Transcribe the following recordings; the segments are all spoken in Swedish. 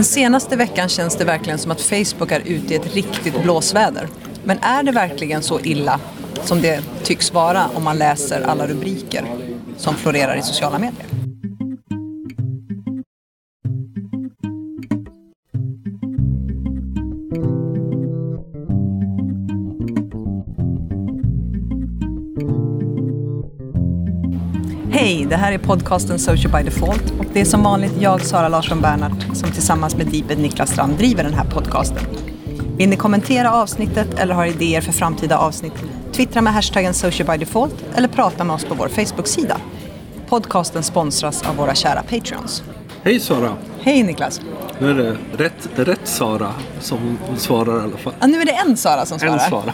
Den senaste veckan känns det verkligen som att Facebook är ute i ett riktigt blåsväder. Men är det verkligen så illa som det tycks vara om man läser alla rubriker som florerar i sociala medier? Hej, det här är podcasten Social by Default och det är som vanligt jag, Sara Larsson Bernhardt, som tillsammans med Deeped Niklas Strand driver den här podcasten. Vill ni kommentera avsnittet eller har idéer för framtida avsnitt? Twittra med hashtaggen Social by Default eller prata med oss på vår Facebook-sida. Podcasten sponsras av våra kära Patreons. Hej Sara! Hej Niklas! Nu är det rätt, rätt Sara som svarar i alla fall. Ja, nu är det en Sara som svarar En Sara.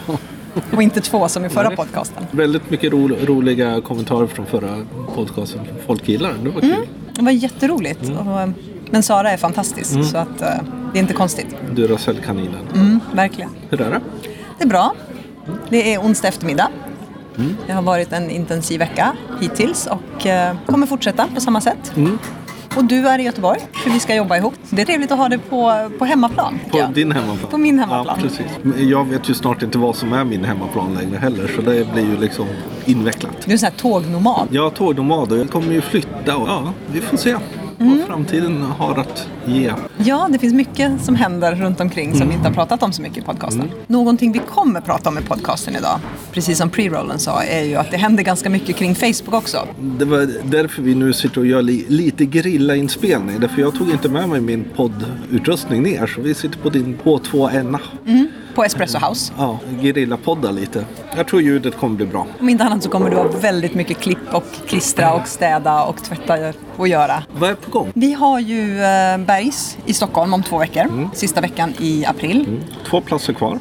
Och inte två som i förra Nej. podcasten. Väldigt mycket ro, roliga kommentarer från förra podcasten. Folk gillar den, det var kul. Det var jätteroligt. Mm. Och, eh, men Sara är fantastisk så att eh, det är inte konstigt. Duracell-kaninen. Mm, verkligen. Hur är det? Det är bra. Det är onsdag eftermiddag. Det har varit en intensiv vecka hittills och eh, kommer fortsätta på samma sätt. Och du är i Göteborg för vi ska jobba ihop. Det är trevligt att ha det på, på hemmaplan. På jag. din hemmaplan? På min hemmaplan. Ja, precis. Jag vet ju snart inte vad som är min hemmaplan längre heller så det blir ju liksom invecklat. Du är en sån här tågnomad. Är tågnomad och jag kommer ju flytta och ja, vi får se Mm. vad framtiden har att ge. Ja, det finns mycket som händer runt omkring som vi inte har pratat om så mycket i podcasten. Någonting vi kommer prata om i podcasten idag, precis som pre-rollen sa, är ju att det händer ganska mycket kring Facebook också. Det var därför vi nu sitter och gör li lite grillainspelning. Därför jag tog inte med mig min poddutrustning ner. Så vi sitter på din H2N. På Espresso House. Ja, grillapoddar lite. Jag tror ljudet kommer bli bra. Om inte annat så kommer du ha väldigt mycket klipp och klistra och städa och tvätta och göra. Vad är på gång? Vi har ju eh, Bergs i Stockholm om två veckor. Sista veckan i april. Två platser kvar.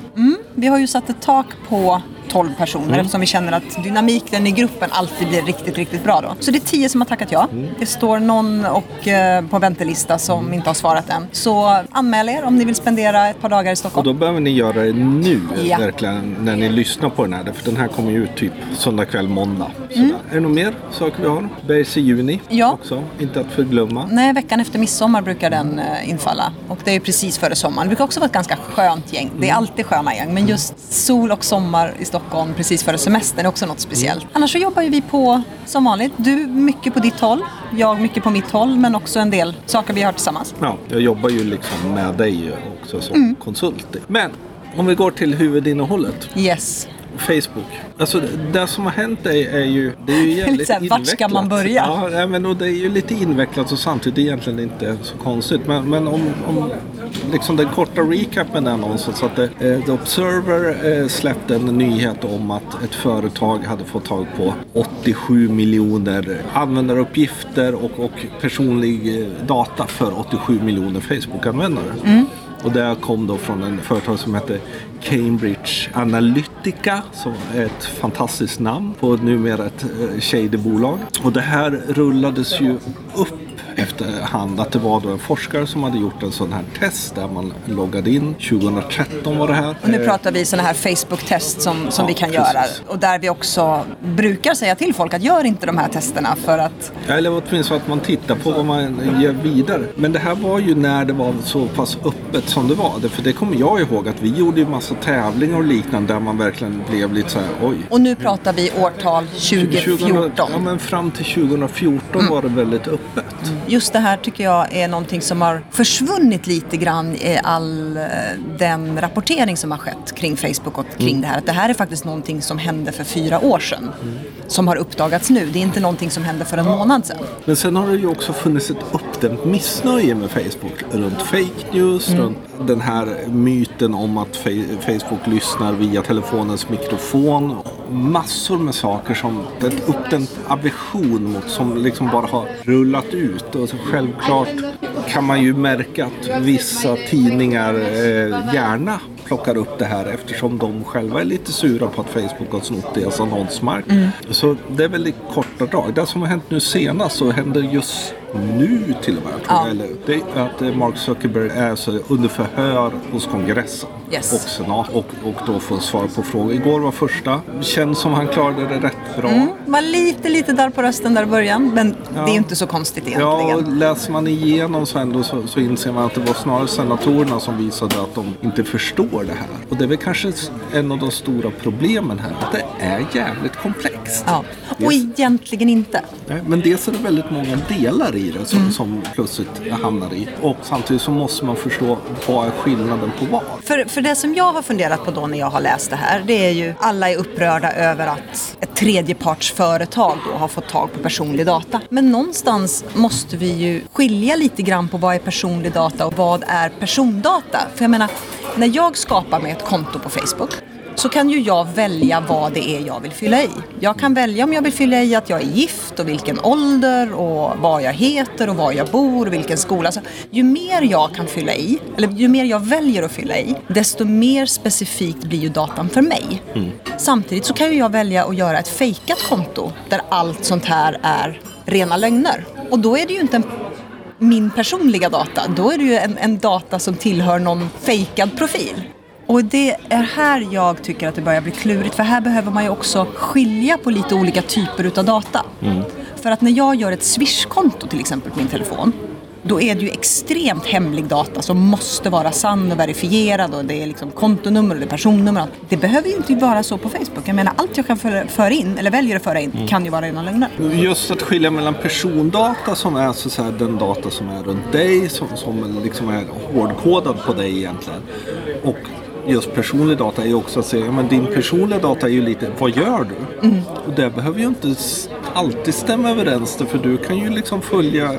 Vi har ju satt ett tak på 12 personer eftersom vi känner att dynamiken i gruppen alltid blir riktigt, riktigt bra då. Så det är 10 som har tackat ja. Det står någon och, eh, på väntelista som inte har svarat än. Så anmäl er om ni vill spendera ett par dagar i Och Stockholm. då behöver ni göra det nu, Ja. verkligen, när ni lyssnar på den här. För den här kommer ju ut typ söndag kväll, måndag. Sådär. Är det något mer saker vi har? Bergs i juni Ja. också, inte att förglömma. Nej, veckan efter midsommar brukar den eh, infalla. Och det är precis före sommaren. Det brukar också vara ett ganska skönt gäng. Det är alltid sköna gäng. Men just sol och sommar i Stockholm precis före semestern är också något speciellt. Annars så jobbar ju vi på som vanligt. Du mycket på ditt håll. Jag mycket på mitt håll. Men också en del saker vi har tillsammans. Ja, jag jobbar ju liksom med dig också som konsult. Men om vi går till huvudinnehållet. Yes. Facebook. Alltså det, som har hänt är, är ju... Det är ju jävligt så här, vart ska invecklat. man börja? Ja, men och det är ju lite invecklat och samtidigt egentligen inte så konstigt. Men, men om, om liksom den korta recapen är någonstans att det, eh, The Observer eh, släppte en nyhet om att ett företag hade fått tag på 87 miljoner användaruppgifter och, och personlig eh, data för 87 miljoner Facebook-användare. Mm. Och det kom då från en företag som hette Cambridge Analytica som är ett fantastiskt namn på numera ett eh, shady bolag. Och det här rullades ju upp efterhand att det var då en forskare som hade gjort en sån här test där man loggade in. 2013 var det här. Och nu pratar vi sådana här Facebook-test som, som Ja, vi kan precis. göra. Och där vi också brukar säga till folk att gör inte de här testerna för att Eller åtminstone att man tittar på vad man gör vidare. Men det här var ju när det var så pass öppet som det var. För det kommer jag ihåg att vi gjorde ju massa tävlingar och liknande där man verkligen blev lite så här oj. Och nu pratar vi årtal 2014. Ja men fram till 2014 var det väldigt öppet. Just det här tycker jag är någonting som har försvunnit lite grann i all eh, den rapportering som har skett kring Facebook och kring det här. Att det här är faktiskt någonting som hände för fyra år sedan. Som har uppdagats nu. Det är inte någonting som hände för en månad sedan. Men sen har det ju också funnits ett uppdämt missnöje med Facebook. Runt fake news, runt den här myten om att Facebook lyssnar via telefonens mikrofon. Massor med saker som ett uppdämt aversion mot som liksom bara har rullat ut. Och så självklart kan man ju märka att vissa tidningar eh, gärna plockar upp det här eftersom de själva är lite sura på att Facebook har snott deras annonsmark. Så det är väl i korta drag. Det som har hänt nu senast så händer just nu till och med. Ja. Eller, det att eh, Mark Zuckerberg är så under förhör hos kongressen Yes. och senat och, och då får svar på frågor. Igår var första. Känns som han klarade det rätt bra. Mm, var lite, lite där på rösten där i början, men det är inte så konstigt Ja, egentligen. och läser man igenom så, ändå så, så inser man att det var snarare senatorerna som visade att de inte förstår det här. Och det är väl kanske en av de stora problemen här, att det är jävligt komplext. Ja. Och egentligen inte. Nej, Men dels är det väldigt många delar i Mm. som, som plötsligt hamnar i. Och samtidigt så måste man förstå vad är skillnaden på vad. För, för det som jag har funderat på då när jag har läst det här, det är ju alla är upprörda över att ett tredjepartsföretag då har fått tag på personlig data. Men någonstans måste vi ju skilja lite grann på vad är personlig data och vad är persondata. För jag menar, när jag skapar mig ett konto på Facebook så kan ju jag välja vad det är jag vill fylla i. Jag kan välja om jag vill fylla i att jag är gift och vilken ålder och vad jag heter och var jag bor och vilken skola. Alltså, ju mer jag kan fylla i, eller ju mer jag väljer att fylla i, desto mer specifikt blir ju datan för mig. Samtidigt så kan ju jag välja att göra ett fejkat konto där allt sånt här är rena lögner. Och då är det ju inte en min personliga data, då är det ju en, en data som tillhör någon fejkad profil. Och det är här jag tycker att det börjar bli klurigt, för här behöver man ju också skilja på lite olika typer utav data. För att när jag gör ett Swish-konto till exempel på min telefon, då är det ju extremt hemlig data som måste vara sann och verifierad och det är liksom kontonummer och det är personnummer. Det behöver ju inte vara så på Facebook. Jag menar allt jag kan föra in, eller väljer att föra in, kan ju vara rena lögner. Just att skilja mellan persondata som är så att säga, den data som är runt dig, som, som liksom är hårdkodad på dig egentligen. Och just personlig data är ju också att säga, men din personliga data är ju lite, vad gör du? Och det behöver ju inte alltid stämma överens för du kan ju liksom följa,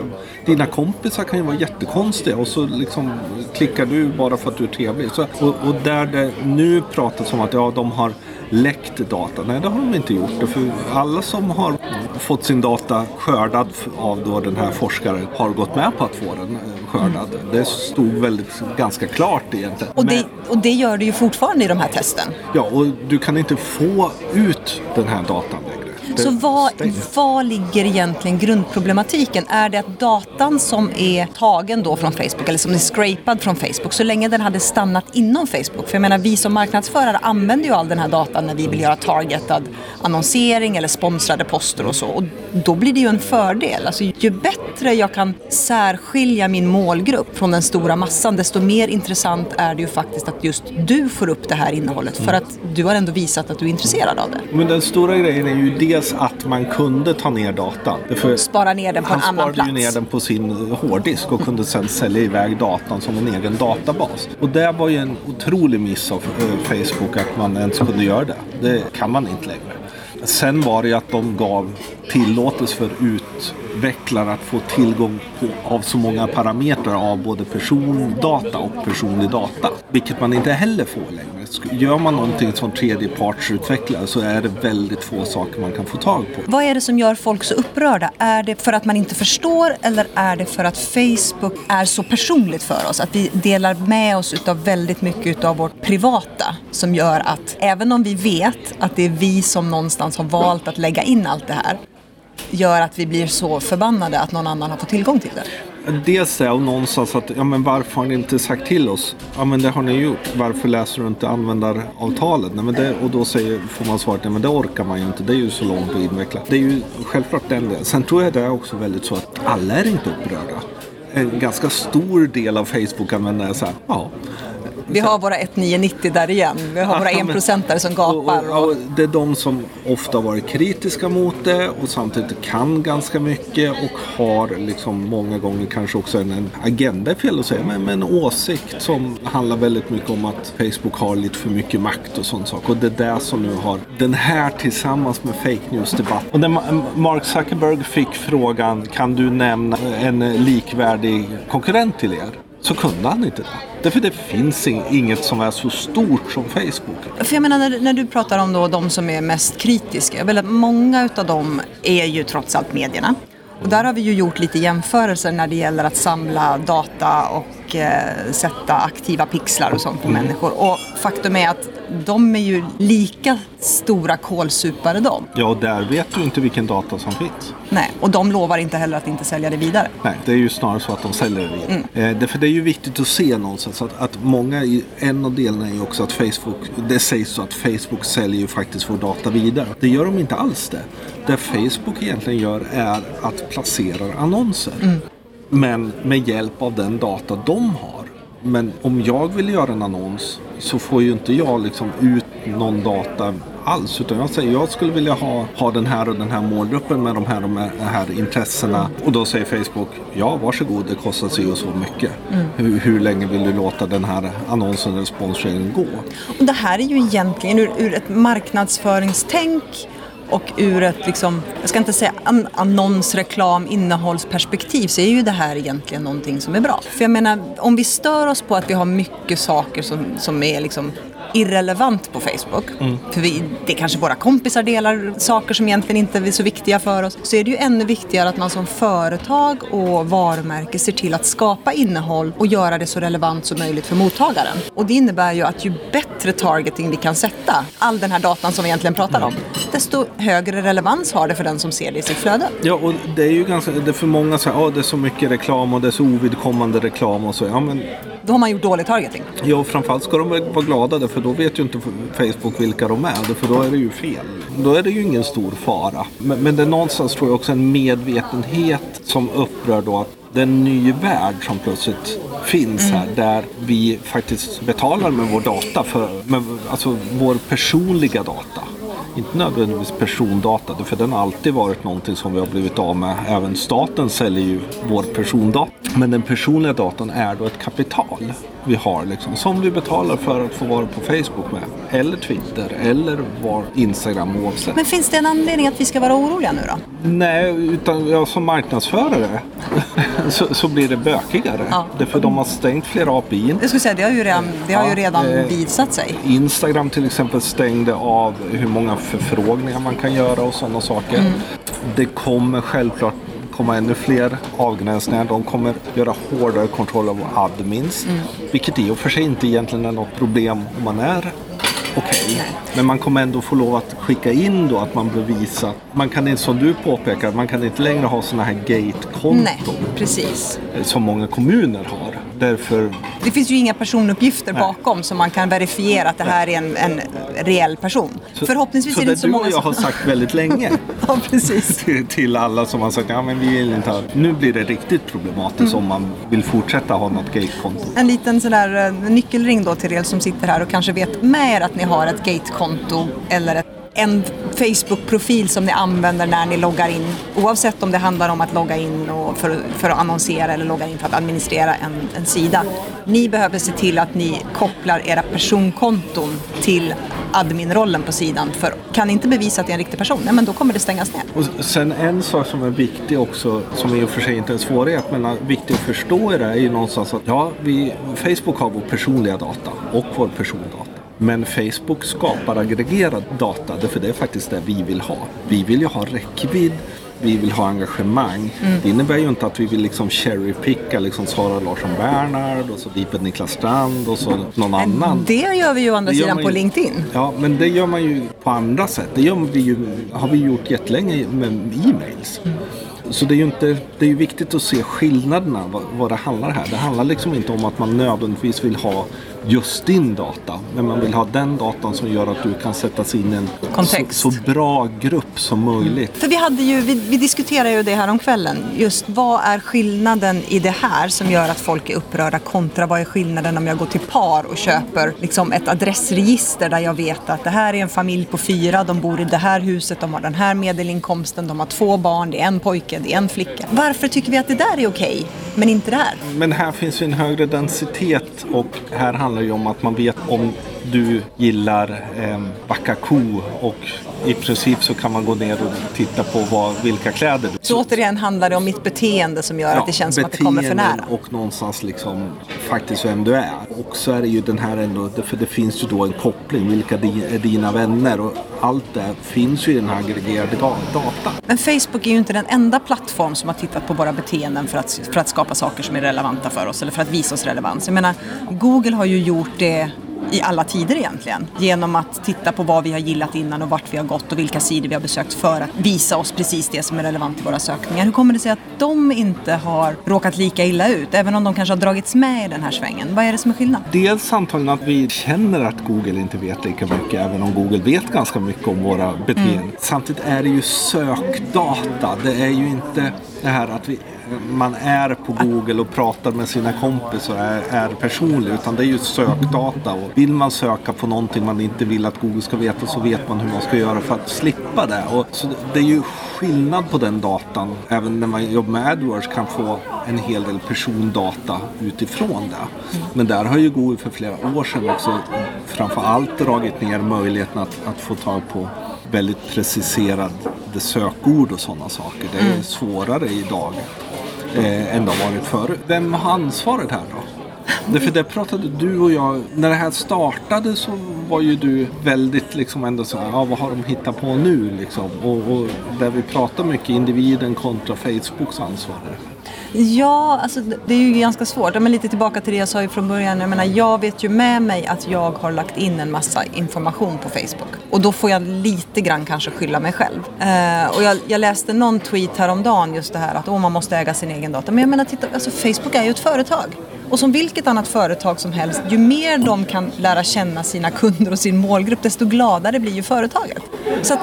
dina kompisar kan ju vara jättekonstiga och så liksom klickar du bara för att du är trevlig. Så, och, och där det nu pratas om att ja, de har läckt data. Nej, det har de inte gjort. För alla som har fått sin data skördad av då den här forskaren har gått med på att få den eh, skördad. Det stod väldigt ganska klart egentligen. Och det, och det gör det ju fortfarande i de här testen. Ja, och du kan inte få ut den här datan Så vad, vad ligger egentligen grundproblematiken? Är det att datan som är tagen då från Facebook eller som är scrapad från Facebook så länge den hade stannat inom Facebook? För jag menar vi som marknadsförare använder ju all den här datan när vi vill göra targetad annonsering eller sponsrade poster och så och då blir det ju en fördel. Alltså ju bättre jag kan särskilja min målgrupp från den stora massan desto mer intressant är det ju faktiskt att just du får upp det här innehållet för att du har ändå visat att du är intresserad av det. Men den stora grejen är ju dels att man kunde ta ner datan. För Spara ner den på han en annan sparade ju plats. ner den på sin hårddisk och kunde sen sälja iväg datan som en egen databas. Och det var ju en otrolig miss av eh, Facebook att man ens kunde göra det. Det kan man inte längre. Sen var det ju att de gav tillåtelse för ut utvecklare att få tillgång på, av så många parametrar av både persondata och personlig data. Vilket man inte heller får längre. Gör man någonting som tredjepartsutvecklare så är det väldigt få saker man kan få tag på. Vad är det som gör folk så upprörda? Är det för att man inte förstår eller är det för att Facebook är så personligt för oss? Att vi delar med oss utav väldigt mycket av vårt privata som gör att även om vi vet att det är vi som någonstans har valt att lägga in allt det här gör att vi blir så förbannade att någon annan har fått tillgång till det. Dels det och någonstans att, ja men varför har ni inte sagt till oss? Ja men det har ni gjort. Varför läser du inte användaravtalet? Nej, men det, och då säger, får man svaret, nej men det orkar man ju inte. Det är ju så långt och invecklat. Det är ju självklart den delen. Sen tror jag det är också väldigt så att alla är inte upprörda. En ganska stor del av Facebook-användarna är så här, ja. Vi har våra 1990 där igen. Vi har våra enprocentare som gapar. Och, och, och det är de som ofta varit kritiska mot det och samtidigt kan ganska mycket och har liksom många gånger kanske också en, en agenda, fel att säga, men, men en åsikt som handlar väldigt mycket om att Facebook har lite för mycket makt och sånt sak. Och det är det som nu har den här tillsammans med fake news-debatt. Och när Ma- Mark Zuckerberg fick frågan, kan du nämna en likvärdig konkurrent till er? Så kunde han inte det. Därför det finns inget som är så stort som Facebook. För jag menar när, när du pratar om då de som är mest kritiska, väl många av dem är ju trots allt medierna. Och där har vi ju gjort lite jämförelser när det gäller att samla data och och eh, sätta aktiva pixlar och sånt på människor. Och faktum är att de är ju lika stora kålsupare de. Ja, och där vet du inte vilken data som finns. Nej, och de lovar inte heller att inte sälja det vidare. Nej, det är ju snarare så att de säljer det vidare. Mm. Eh, därför det är ju viktigt att se någonstans att, att många, i, en av delarna är ju också att Facebook, det sägs så att Facebook säljer ju faktiskt vår data vidare. Det gör de inte alls det. Det Facebook egentligen gör är att placera annonser. Mm. Men med hjälp av den data de har. Men om jag vill göra en annons så får ju inte jag liksom ut någon data alls. Utan jag säger jag skulle vilja ha, ha den här och den här målgruppen med de här och de här intressena. Och då säger Facebook ja varsågod det kostar sig och så mycket. Hur, hur länge vill du låta den här annonsen eller sponsringen gå? Och det här är ju egentligen ur, ur ett marknadsföringstänk och ur ett, liksom, jag ska inte säga an annons, reklam, innehållsperspektiv så är ju det här egentligen någonting som är bra. För jag menar, om vi stör oss på att vi har mycket saker som, som är liksom irrelevant på Facebook. För vi, det kanske våra kompisar delar saker som egentligen inte är så viktiga för oss. Så är det ju ännu viktigare att man som företag och varumärke ser till att skapa innehåll och göra det så relevant som möjligt för mottagaren. Och det innebär ju att ju bättre targeting vi kan sätta, all den här datan som vi egentligen pratar om, desto högre relevans har det för den som ser det i sitt flöde. Ja, och det är ju ganska, det är för många så här, ja det är så mycket reklam och det är så ovidkommande reklam och så. Ja, men Då har man gjort dålig targeting. Ja, och framförallt ska de vara glada för då vet ju inte Facebook vilka de är. För då är det ju fel. Då är det ju ingen stor fara. Men, men det är någonstans tror jag också en medvetenhet som upprör då att det är en ny värld som plötsligt finns här där vi faktiskt betalar med vår data, för, med, alltså vår personliga data. Inte nödvändigtvis persondata, för den har alltid varit någonting som vi har blivit av med. Även staten säljer ju vår persondata. Men den personliga datan är då ett kapital vi har liksom, som vi betalar för att få vara på Facebook med. Eller Twitter, eller var Instagram oavsett. Men finns det en anledning att vi ska vara oroliga nu då? Nej, utan jag som marknadsförare så, så blir det bökigare. Ja. Därför de har stängt flera API. Jag skulle säga, det har ju redan, det har ju Ja, redan eh, visat sig. Instagram till exempel stängde av hur många förfrågningar man kan göra och sådana saker. Mm. Det kommer självklart komma ännu fler avgränsningar. De kommer göra hårdare kontroll av admins. Mm. Vilket i och för sig inte egentligen är något problem om man är okej. Men man kommer ändå få lov att skicka in då att man bevisar. Man kan inte, som du påpekar, man kan inte längre ha sådana här gate-konton. Nej, precis. Som många kommuner har. Därför Det finns ju inga personuppgifter bakom som man kan verifiera att det här är en, en reell person. Förhoppningsvis så är det inte så många och jag har som... sagt väldigt länge. ja, precis. till, till alla som har sagt ja men vi vill inte ha. Nu blir det riktigt problematiskt Mm. om man vill fortsätta ha något gatekonto. En liten sådär eh, nyckelring då till er som sitter här och kanske vet med er att ni har ett gatekonto eller ett, en Facebook-profil som ni använder när ni loggar in. Oavsett om det handlar om att logga in och för, för att annonsera eller logga in för att administrera en, en sida. Ni behöver se till att ni kopplar era personkonton till adminrollen på sidan. För kan ni inte bevisa att det är en riktig person, nej, men då kommer det stängas ner. Och sen en sak som är viktig också, som i och för sig inte är en svårighet, men är viktig att förstå i det är ju någonstans att ja, vi, Facebook har vår personliga data och vår persondata. Men Facebook skapar aggregerad data, för det är faktiskt det vi vill ha. Vi vill ju ha räckvidd, vi vill ha engagemang. Det innebär ju inte att vi vill liksom cherrypicka liksom Sara Larsson Bernhard och så Deeped Niklas Strand och så någon annan. Det gör vi ju å andra sidan på ju- LinkedIn. Ja, men det gör man ju på andra sätt. Det gör vi ju, har vi gjort jättelänge med e-mails. Så det är ju inte, det är ju viktigt att se skillnaderna vad, vad det handlar här. Det handlar liksom inte om att man nödvändigtvis vill ha just din data. Men man vill ha den datan som gör att du kan sättas in i en Kontext. så, så bra grupp som möjligt. För vi, hade ju, vi, vi diskuterade ju det här om kvällen. Just vad är skillnaden i det här som gör att folk är upprörda kontra vad är skillnaden om jag går till par och köper liksom ett adressregister där jag vet att det här är en familj på fyra, de bor i det här huset, de har den här medelinkomsten, de har två barn, det är en pojke, det är en flicka. Varför tycker vi att det där är okej, men inte det här? Men här finns ju en högre densitet och här handlar det ju om att man vet om du gillar eh, backa ko och i princip så kan man gå ner och titta på vad, vilka kläder du Så återigen handlar det om mitt beteende som gör att det känns som att det kommer för nära. och någonstans liksom faktiskt vem du är. Och så är det ju den här ändå, för det finns ju då en koppling, vilka är dina vänner och allt det finns ju i den här aggregerade datan. Men Facebook är ju inte den enda plattform som har tittat på våra beteenden för att, för att skapa skapa saker som är relevanta för oss eller för att visa oss relevans. Jag menar, Google har ju gjort det i alla tider egentligen. Genom att titta på vad vi har gillat innan och vart vi har gått och vilka sidor vi har besökt för att visa oss precis det som är relevant i våra sökningar. Hur kommer det sig att de inte har råkat lika illa ut, även om de kanske har dragits med i den här svängen? Vad är det som är skillnad? Dels antagligen att vi känner att Google inte vet lika mycket, även om Google vet ganska mycket om våra beteenden. Mm. Samtidigt är det ju sökdata. Det är ju inte det här att vi man är på Google och pratar med sina kompisar är, är personlig. Utan det är ju sökdata. Och vill man söka på någonting man inte vill att Google ska veta så vet man hur man ska göra för att slippa det. Och så det är ju skillnad på den datan. Även när man jobbar med AdWords kan få en hel del persondata utifrån det. Men där har ju Google för flera år sedan också framför allt dragit ner möjligheten att, att få tag på väldigt preciserade sökord och sådana saker. Det är mm. svårare idag eh, än de har varit förut. Vem har ansvaret här då? Därför det pratade du och jag, när det här startade så var ju du väldigt liksom ändå så här, ja vad har de hittat på nu liksom? Och, och där vi pratar mycket individen kontra Facebooks ansvar. Ja, alltså det är ju ganska svårt. Men lite tillbaka till det jag sa från början. Jag menar, jag vet ju med mig att jag har lagt in en massa information på Facebook. Och då får jag lite grann kanske skylla mig själv. Eh, och jag, jag, läste någon tweet häromdagen just det här att oh, man måste äga sin egen data. Men jag menar, titta, alltså Facebook är ju ett företag. Och som vilket annat företag som helst, ju mer de kan lära känna sina kunder och sin målgrupp, desto gladare blir ju företaget. Så att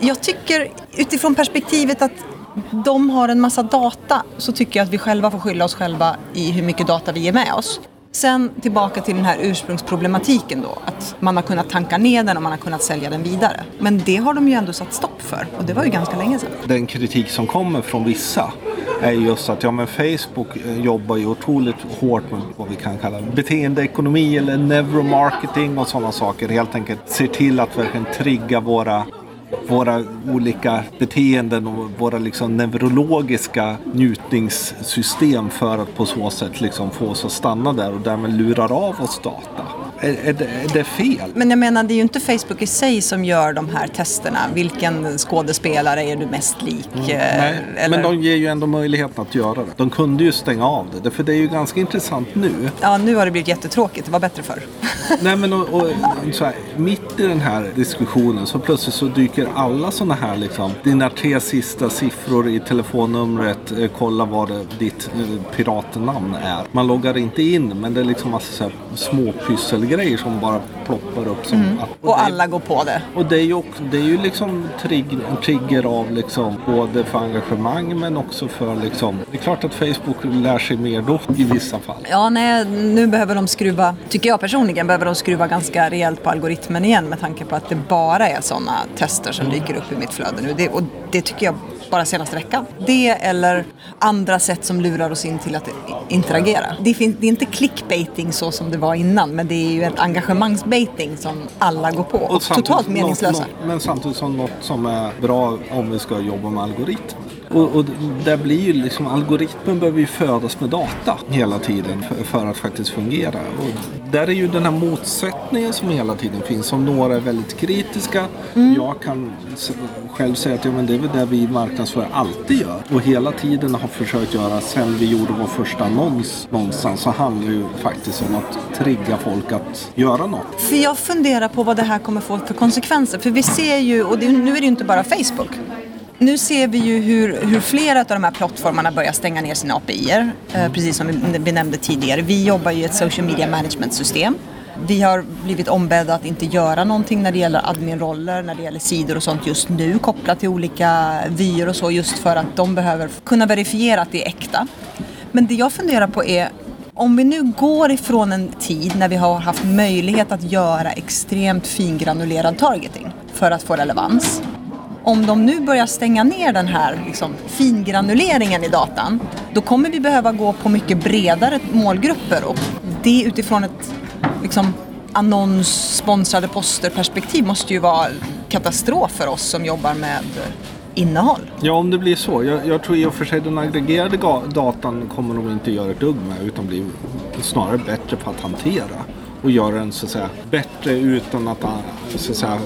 jag tycker utifrån perspektivet att de har en massa data så tycker jag att vi själva får skylla oss själva i hur mycket data vi ger med oss. Sen tillbaka till den här ursprungsproblematiken då, att man har kunnat tanka ner den och man har kunnat sälja den vidare. Men det har de ju ändå satt stopp för och det var ju ganska länge sedan. Den kritik som kommer från vissa är just att ja, men Facebook eh, jobbar ju otroligt hårt med vad vi kan kalla beteendeekonomi eller neuromarketing och sådana saker. Helt enkelt ser till att verkligen trigga våra våra olika beteenden och våra liksom neurologiska njutningssystem för att på så sätt liksom få oss att stanna där och därmed lurar av oss data. Är, är, det, är, det, fel? Men jag menar, det är ju inte Facebook i sig som gör de här testerna. Vilken skådespelare är du mest lik? Mm, nej, eller? men de ger ju ändå möjligheten att göra det. De kunde ju stänga av det, för det är ju ganska intressant nu. Ja, nu har det blivit jättetråkigt. Det var bättre förr. nej, men och, och så här, mitt i den här diskussionen så plötsligt så dyker alla sådana här liksom, dina tre sista siffror i telefonnumret, eh, kolla vad det, ditt eh, piratnamn är. Man loggar inte in, men det är liksom massa så här, små pysselgrejer grejer som bara ploppar upp. Som mm. att, och, och alla går på det. Och det är ju, också, det är ju liksom trigger, en trigger av liksom både för engagemang men också för liksom. Det är klart att Facebook lär sig mer då i vissa fall. Ja, nej, nu behöver de skruva, tycker jag personligen, behöver de skruva ganska rejält på algoritmen igen med tanke på att det bara är sådana tester som dyker upp i mitt flöde nu. Det, och det tycker jag bara senaste veckan. Det eller andra sätt som lurar oss in till att interagera. Det, finns, det är inte clickbaiting så som det var innan men det är ju ett engagemangsbaiting som alla går på. Och, och totalt meningslösa. Något, något, men samtidigt som något som är bra om vi ska jobba med algoritmer. Och, och där blir ju liksom algoritmen behöver ju födas med data hela tiden för, för, att faktiskt fungera. Och där är ju den här motsättningen som hela tiden finns. Som några är väldigt kritiska. Mm. Jag kan själv säga att ja, men det är väl det vi i marknadsföring alltid gör. Och hela tiden har försökt göra sen vi gjorde vår första annons någonstans så handlar det ju faktiskt om att trigga folk att göra något. För jag funderar på vad det här kommer få för konsekvenser. För vi ser ju, och det, nu är det ju inte bara Facebook. Nu ser vi ju hur, hur flera av de här plattformarna börjar stänga ner sina API-er. Eh, precis som vi, vi nämnde tidigare. Vi jobbar ju i ett social media management-system. Vi har blivit ombedda att inte göra någonting när det gäller adminroller, när det gäller sidor och sånt just nu kopplat till olika vyer och så just för att de behöver kunna verifiera att det är äkta. Men det jag funderar på är om vi nu går ifrån en tid när vi har haft möjlighet att göra extremt fingranulerad targeting för att få relevans om de nu börjar stänga ner den här liksom, fingranuleringen i datan, då kommer vi behöva gå på mycket bredare målgrupper och det utifrån ett liksom, annonssponsrade poster perspektiv måste ju vara katastrof för oss som jobbar med innehåll. Ja, om det blir så. Jag, jag tror i och för sig den aggregerade datan kommer de inte göra ett dugg med utan blir snarare bättre på att hantera och göra den så att säga bättre utan att, så att säga,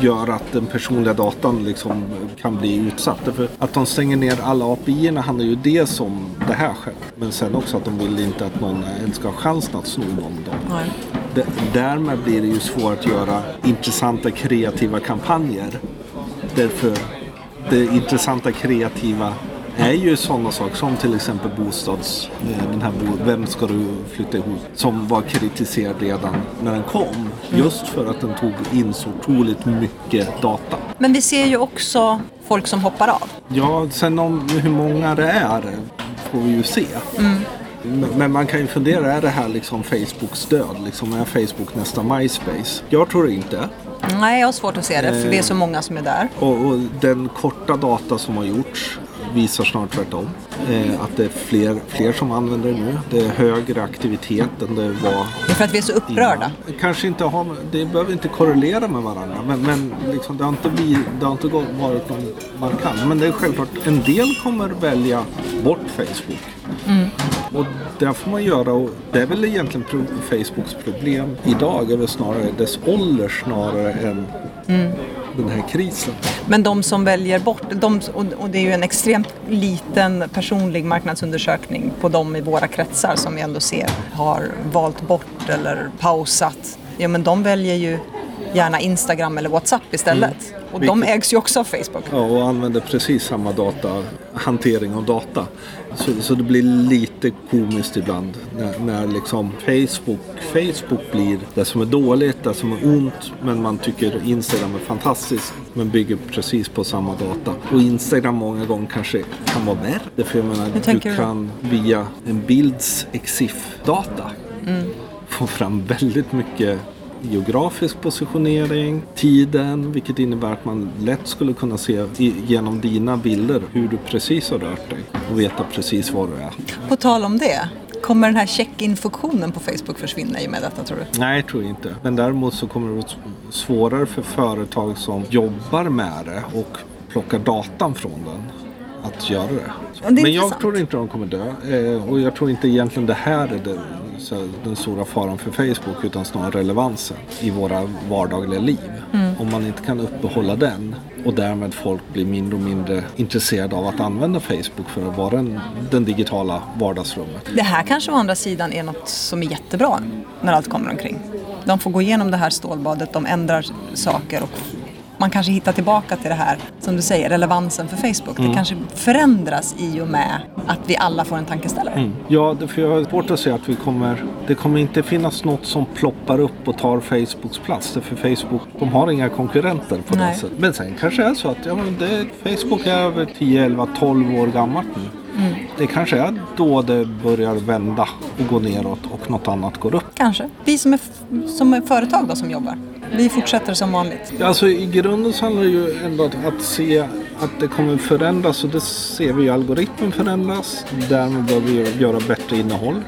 gör att den personliga datan liksom kan bli utsatt. För att de stänger ner alla API handlar ju dels om det här själv. Men sen också att de vill inte att någon ens ska ha chansen att sno någon av dem. Nej. D- därmed blir det ju svårt att göra intressanta kreativa kampanjer. Därför det intressanta kreativa är ju sådana saker som till exempel bostads... eh, Den här bo, Vem ska du flytta ihop? Som var kritiserad redan när den kom. Just för att den tog in så otroligt mycket data. Men vi ser ju också folk som hoppar av. Ja, sen om hur många det är får vi ju se. Men- Men man kan ju fundera, är det här liksom Facebooks död? Liksom, är Facebook nästa MySpace? Jag tror inte. Nej, jag har svårt att se det för det är så många som är där. Och, och den korta data som har gjorts visar snart tvärtom. Eh, att det är fler, fler som använder det nu. Det är högre aktivitet än det var Det är för att vi är så upprörda. Kanske inte har, det behöver inte korrelera med varandra men, men liksom, det har inte, vi, det har inte varit någon markant. Men det är självklart, en del kommer välja bort Facebook. Och det får man göra och det är väl egentligen Facebooks problem idag är väl snarare dess ålder snarare än den här krisen. Men de som väljer bort, de, och, det är ju en extremt liten personlig marknadsundersökning på de i våra kretsar som vi ändå ser har valt bort eller pausat. Ja men de väljer ju gärna Instagram eller WhatsApp istället. Och de ägs ju också av Facebook. Ja, och använder precis samma data, hantering av data. Så, så det blir lite komiskt ibland när, när liksom Facebook, Facebook blir det som är dåligt, det som är ont, men man tycker Instagram är fantastiskt, men bygger precis på samma data. Och Instagram många gånger kanske kan vara värre, för jag menar, Hur du kan via en bilds EXIF-data få fram väldigt mycket geografisk positionering, tiden, vilket innebär att man lätt skulle kunna se genom dina bilder hur du precis har rört dig och veta precis var du är. På tal om det, kommer den här check-in-funktionen på Facebook försvinna i och med detta tror du? Nej, jag tror inte. Men däremot så kommer det vara svårare för företag som jobbar med det och plockar datan från den att göra det. Det Men jag tror inte de kommer dö. Eh, och jag tror inte egentligen det här är det, så, den stora faran för Facebook utan snarare relevansen i våra vardagliga liv. Mm. Om man inte kan uppehålla den och därmed folk blir mindre och mindre intresserade av att använda Facebook för att vara den, den digitala vardagsrummet. Det här kanske å andra sidan är något som är jättebra när allt kommer omkring. De får gå igenom det här stålbadet, de ändrar saker och man kanske hittar tillbaka till det här, som du säger, relevansen för Facebook. Mm. Det kanske förändras i och med att vi alla får en tankeställare. Ja, det, för jag har svårt att se att vi kommer... Det kommer inte finnas något som ploppar upp och tar Facebooks plats. För Facebook, de har inga konkurrenter på det sättet. Men sen kanske är så att ja, men det, Facebook är över 10, 11, 12 år gammalt nu. Det kanske är då det börjar vända och gå neråt och något annat går upp. Kanske. Vi som är, som är företag då som jobbar, vi fortsätter som vanligt. Alltså i grunden så handlar det ju ändå att, att se att det kommer förändras och det ser vi ju algoritmen förändras. Därmed behöver vi göra bättre innehåll.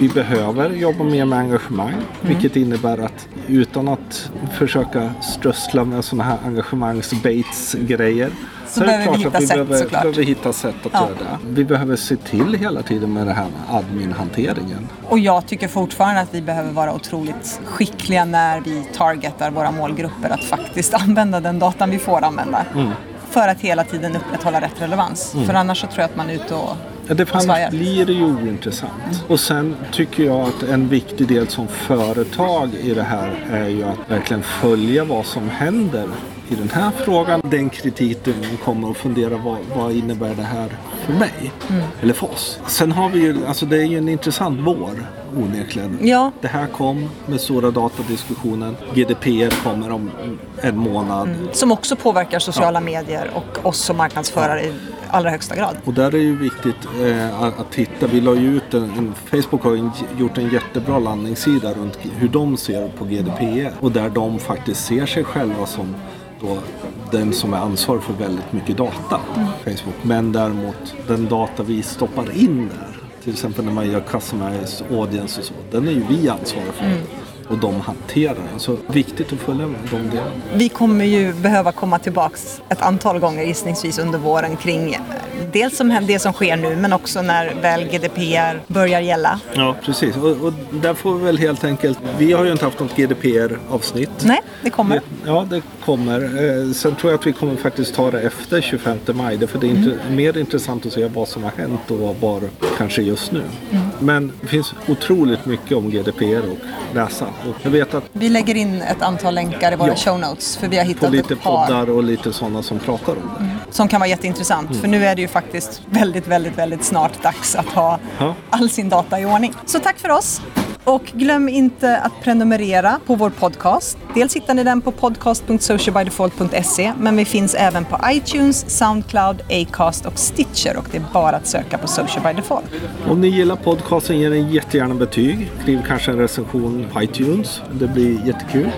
Vi behöver jobba mer med engagemang. Vilket innebär att utan att försöka strössla med sådana här engagemangsbaits-grejer. Så behöver vi hitta sätt, behöver, såklart. behöver hitta sätt att Ja. göra det. Vi behöver se till hela tiden med det här med admin-hanteringen. Och jag tycker fortfarande att vi behöver vara otroligt skickliga när vi targetar våra målgrupper att faktiskt använda den datan vi får använda. Mm. För att hela tiden upprätthålla rätt relevans. För annars så tror jag att man är ute och Ja, det annars blir det ju ointressant. Och sen tycker jag att en viktig del som företag i det här är ju att verkligen följa vad som händer i den här frågan. Den kritiken kommer att fundera vad, vad innebär det här för mig? Eller för oss. Sen har vi ju, alltså det är ju en intressant vår onekligen. Ja. Det här kom med stora datadiskussionen. GDPR kommer om en månad. Som också påverkar sociala medier och oss som marknadsförare i allra högsta grad. Och där är det ju viktigt eh, att, titta. Vi la ju ut en, en, Facebook har gjort en jättebra landningssida runt hur de ser på GDPR. Och där de faktiskt ser sig själva som då den som är ansvarig för väldigt mycket data. Facebook. Men däremot den data vi stoppar in där. Till exempel när man gör customized audience och så. Den är ju vi ansvariga för. Mm och de hanterar den. Så viktigt att följa de delarna. Vi kommer ju behöva komma tillbaks ett antal gånger gissningsvis under våren kring eh, dels som, det som sker nu men också när väl GDPR börjar gälla. Ja, precis. Och, och där får vi väl helt enkelt, vi har ju inte haft något GDPR-avsnitt. Nej, det kommer. Ja, det kommer. Eh, sen tror jag att vi kommer faktiskt ta det efter 25 maj. För det är inte, Mm. mer intressant att se vad som har hänt och var kanske just nu. Mm. Men det finns otroligt mycket om GDPR att läsa. Jag vet att Vi lägger in ett antal länkar i våra Ja. show notes för vi har på hittat lite ett par poddar och lite sådana som pratar om det. som kan vara jätteintressant. För nu är det ju faktiskt väldigt, väldigt, väldigt snart dags att ha Ja. all sin data i ordning. Så tack för oss! Och glöm inte att prenumerera på vår podcast. Dels hittar ni den på podcast.socialbydefault.se men vi finns även på iTunes, Soundcloud, Acast och Stitcher och det är bara att söka på Social by Default. Om ni gillar podcasten, ge den jättegärna betyg. Skriv kanske en recension på iTunes. Det blir jättekul.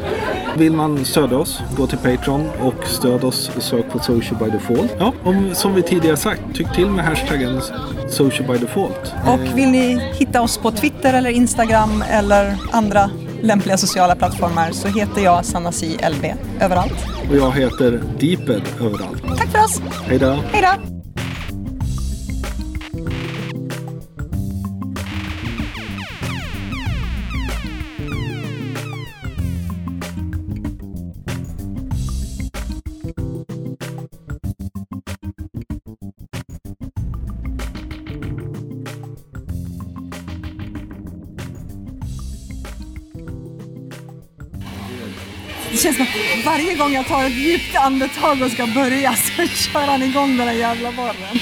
Vill man stödja oss, gå till Patreon och stöd oss. Sök på Social by Default. Ja, om, som vi tidigare sagt, tyck till med hashtaggen Social by Default. Och vill ni hitta oss på Twitter eller Instagram eller andra lämpliga sociala plattformar så heter jag Sanasi LB överallt. Och jag heter Deeped överallt. Tack för oss! Hej då! Hej då! Lyssna. varje gång jag tar ett djupt andetag och ska börja så kör han igång den där jävla borren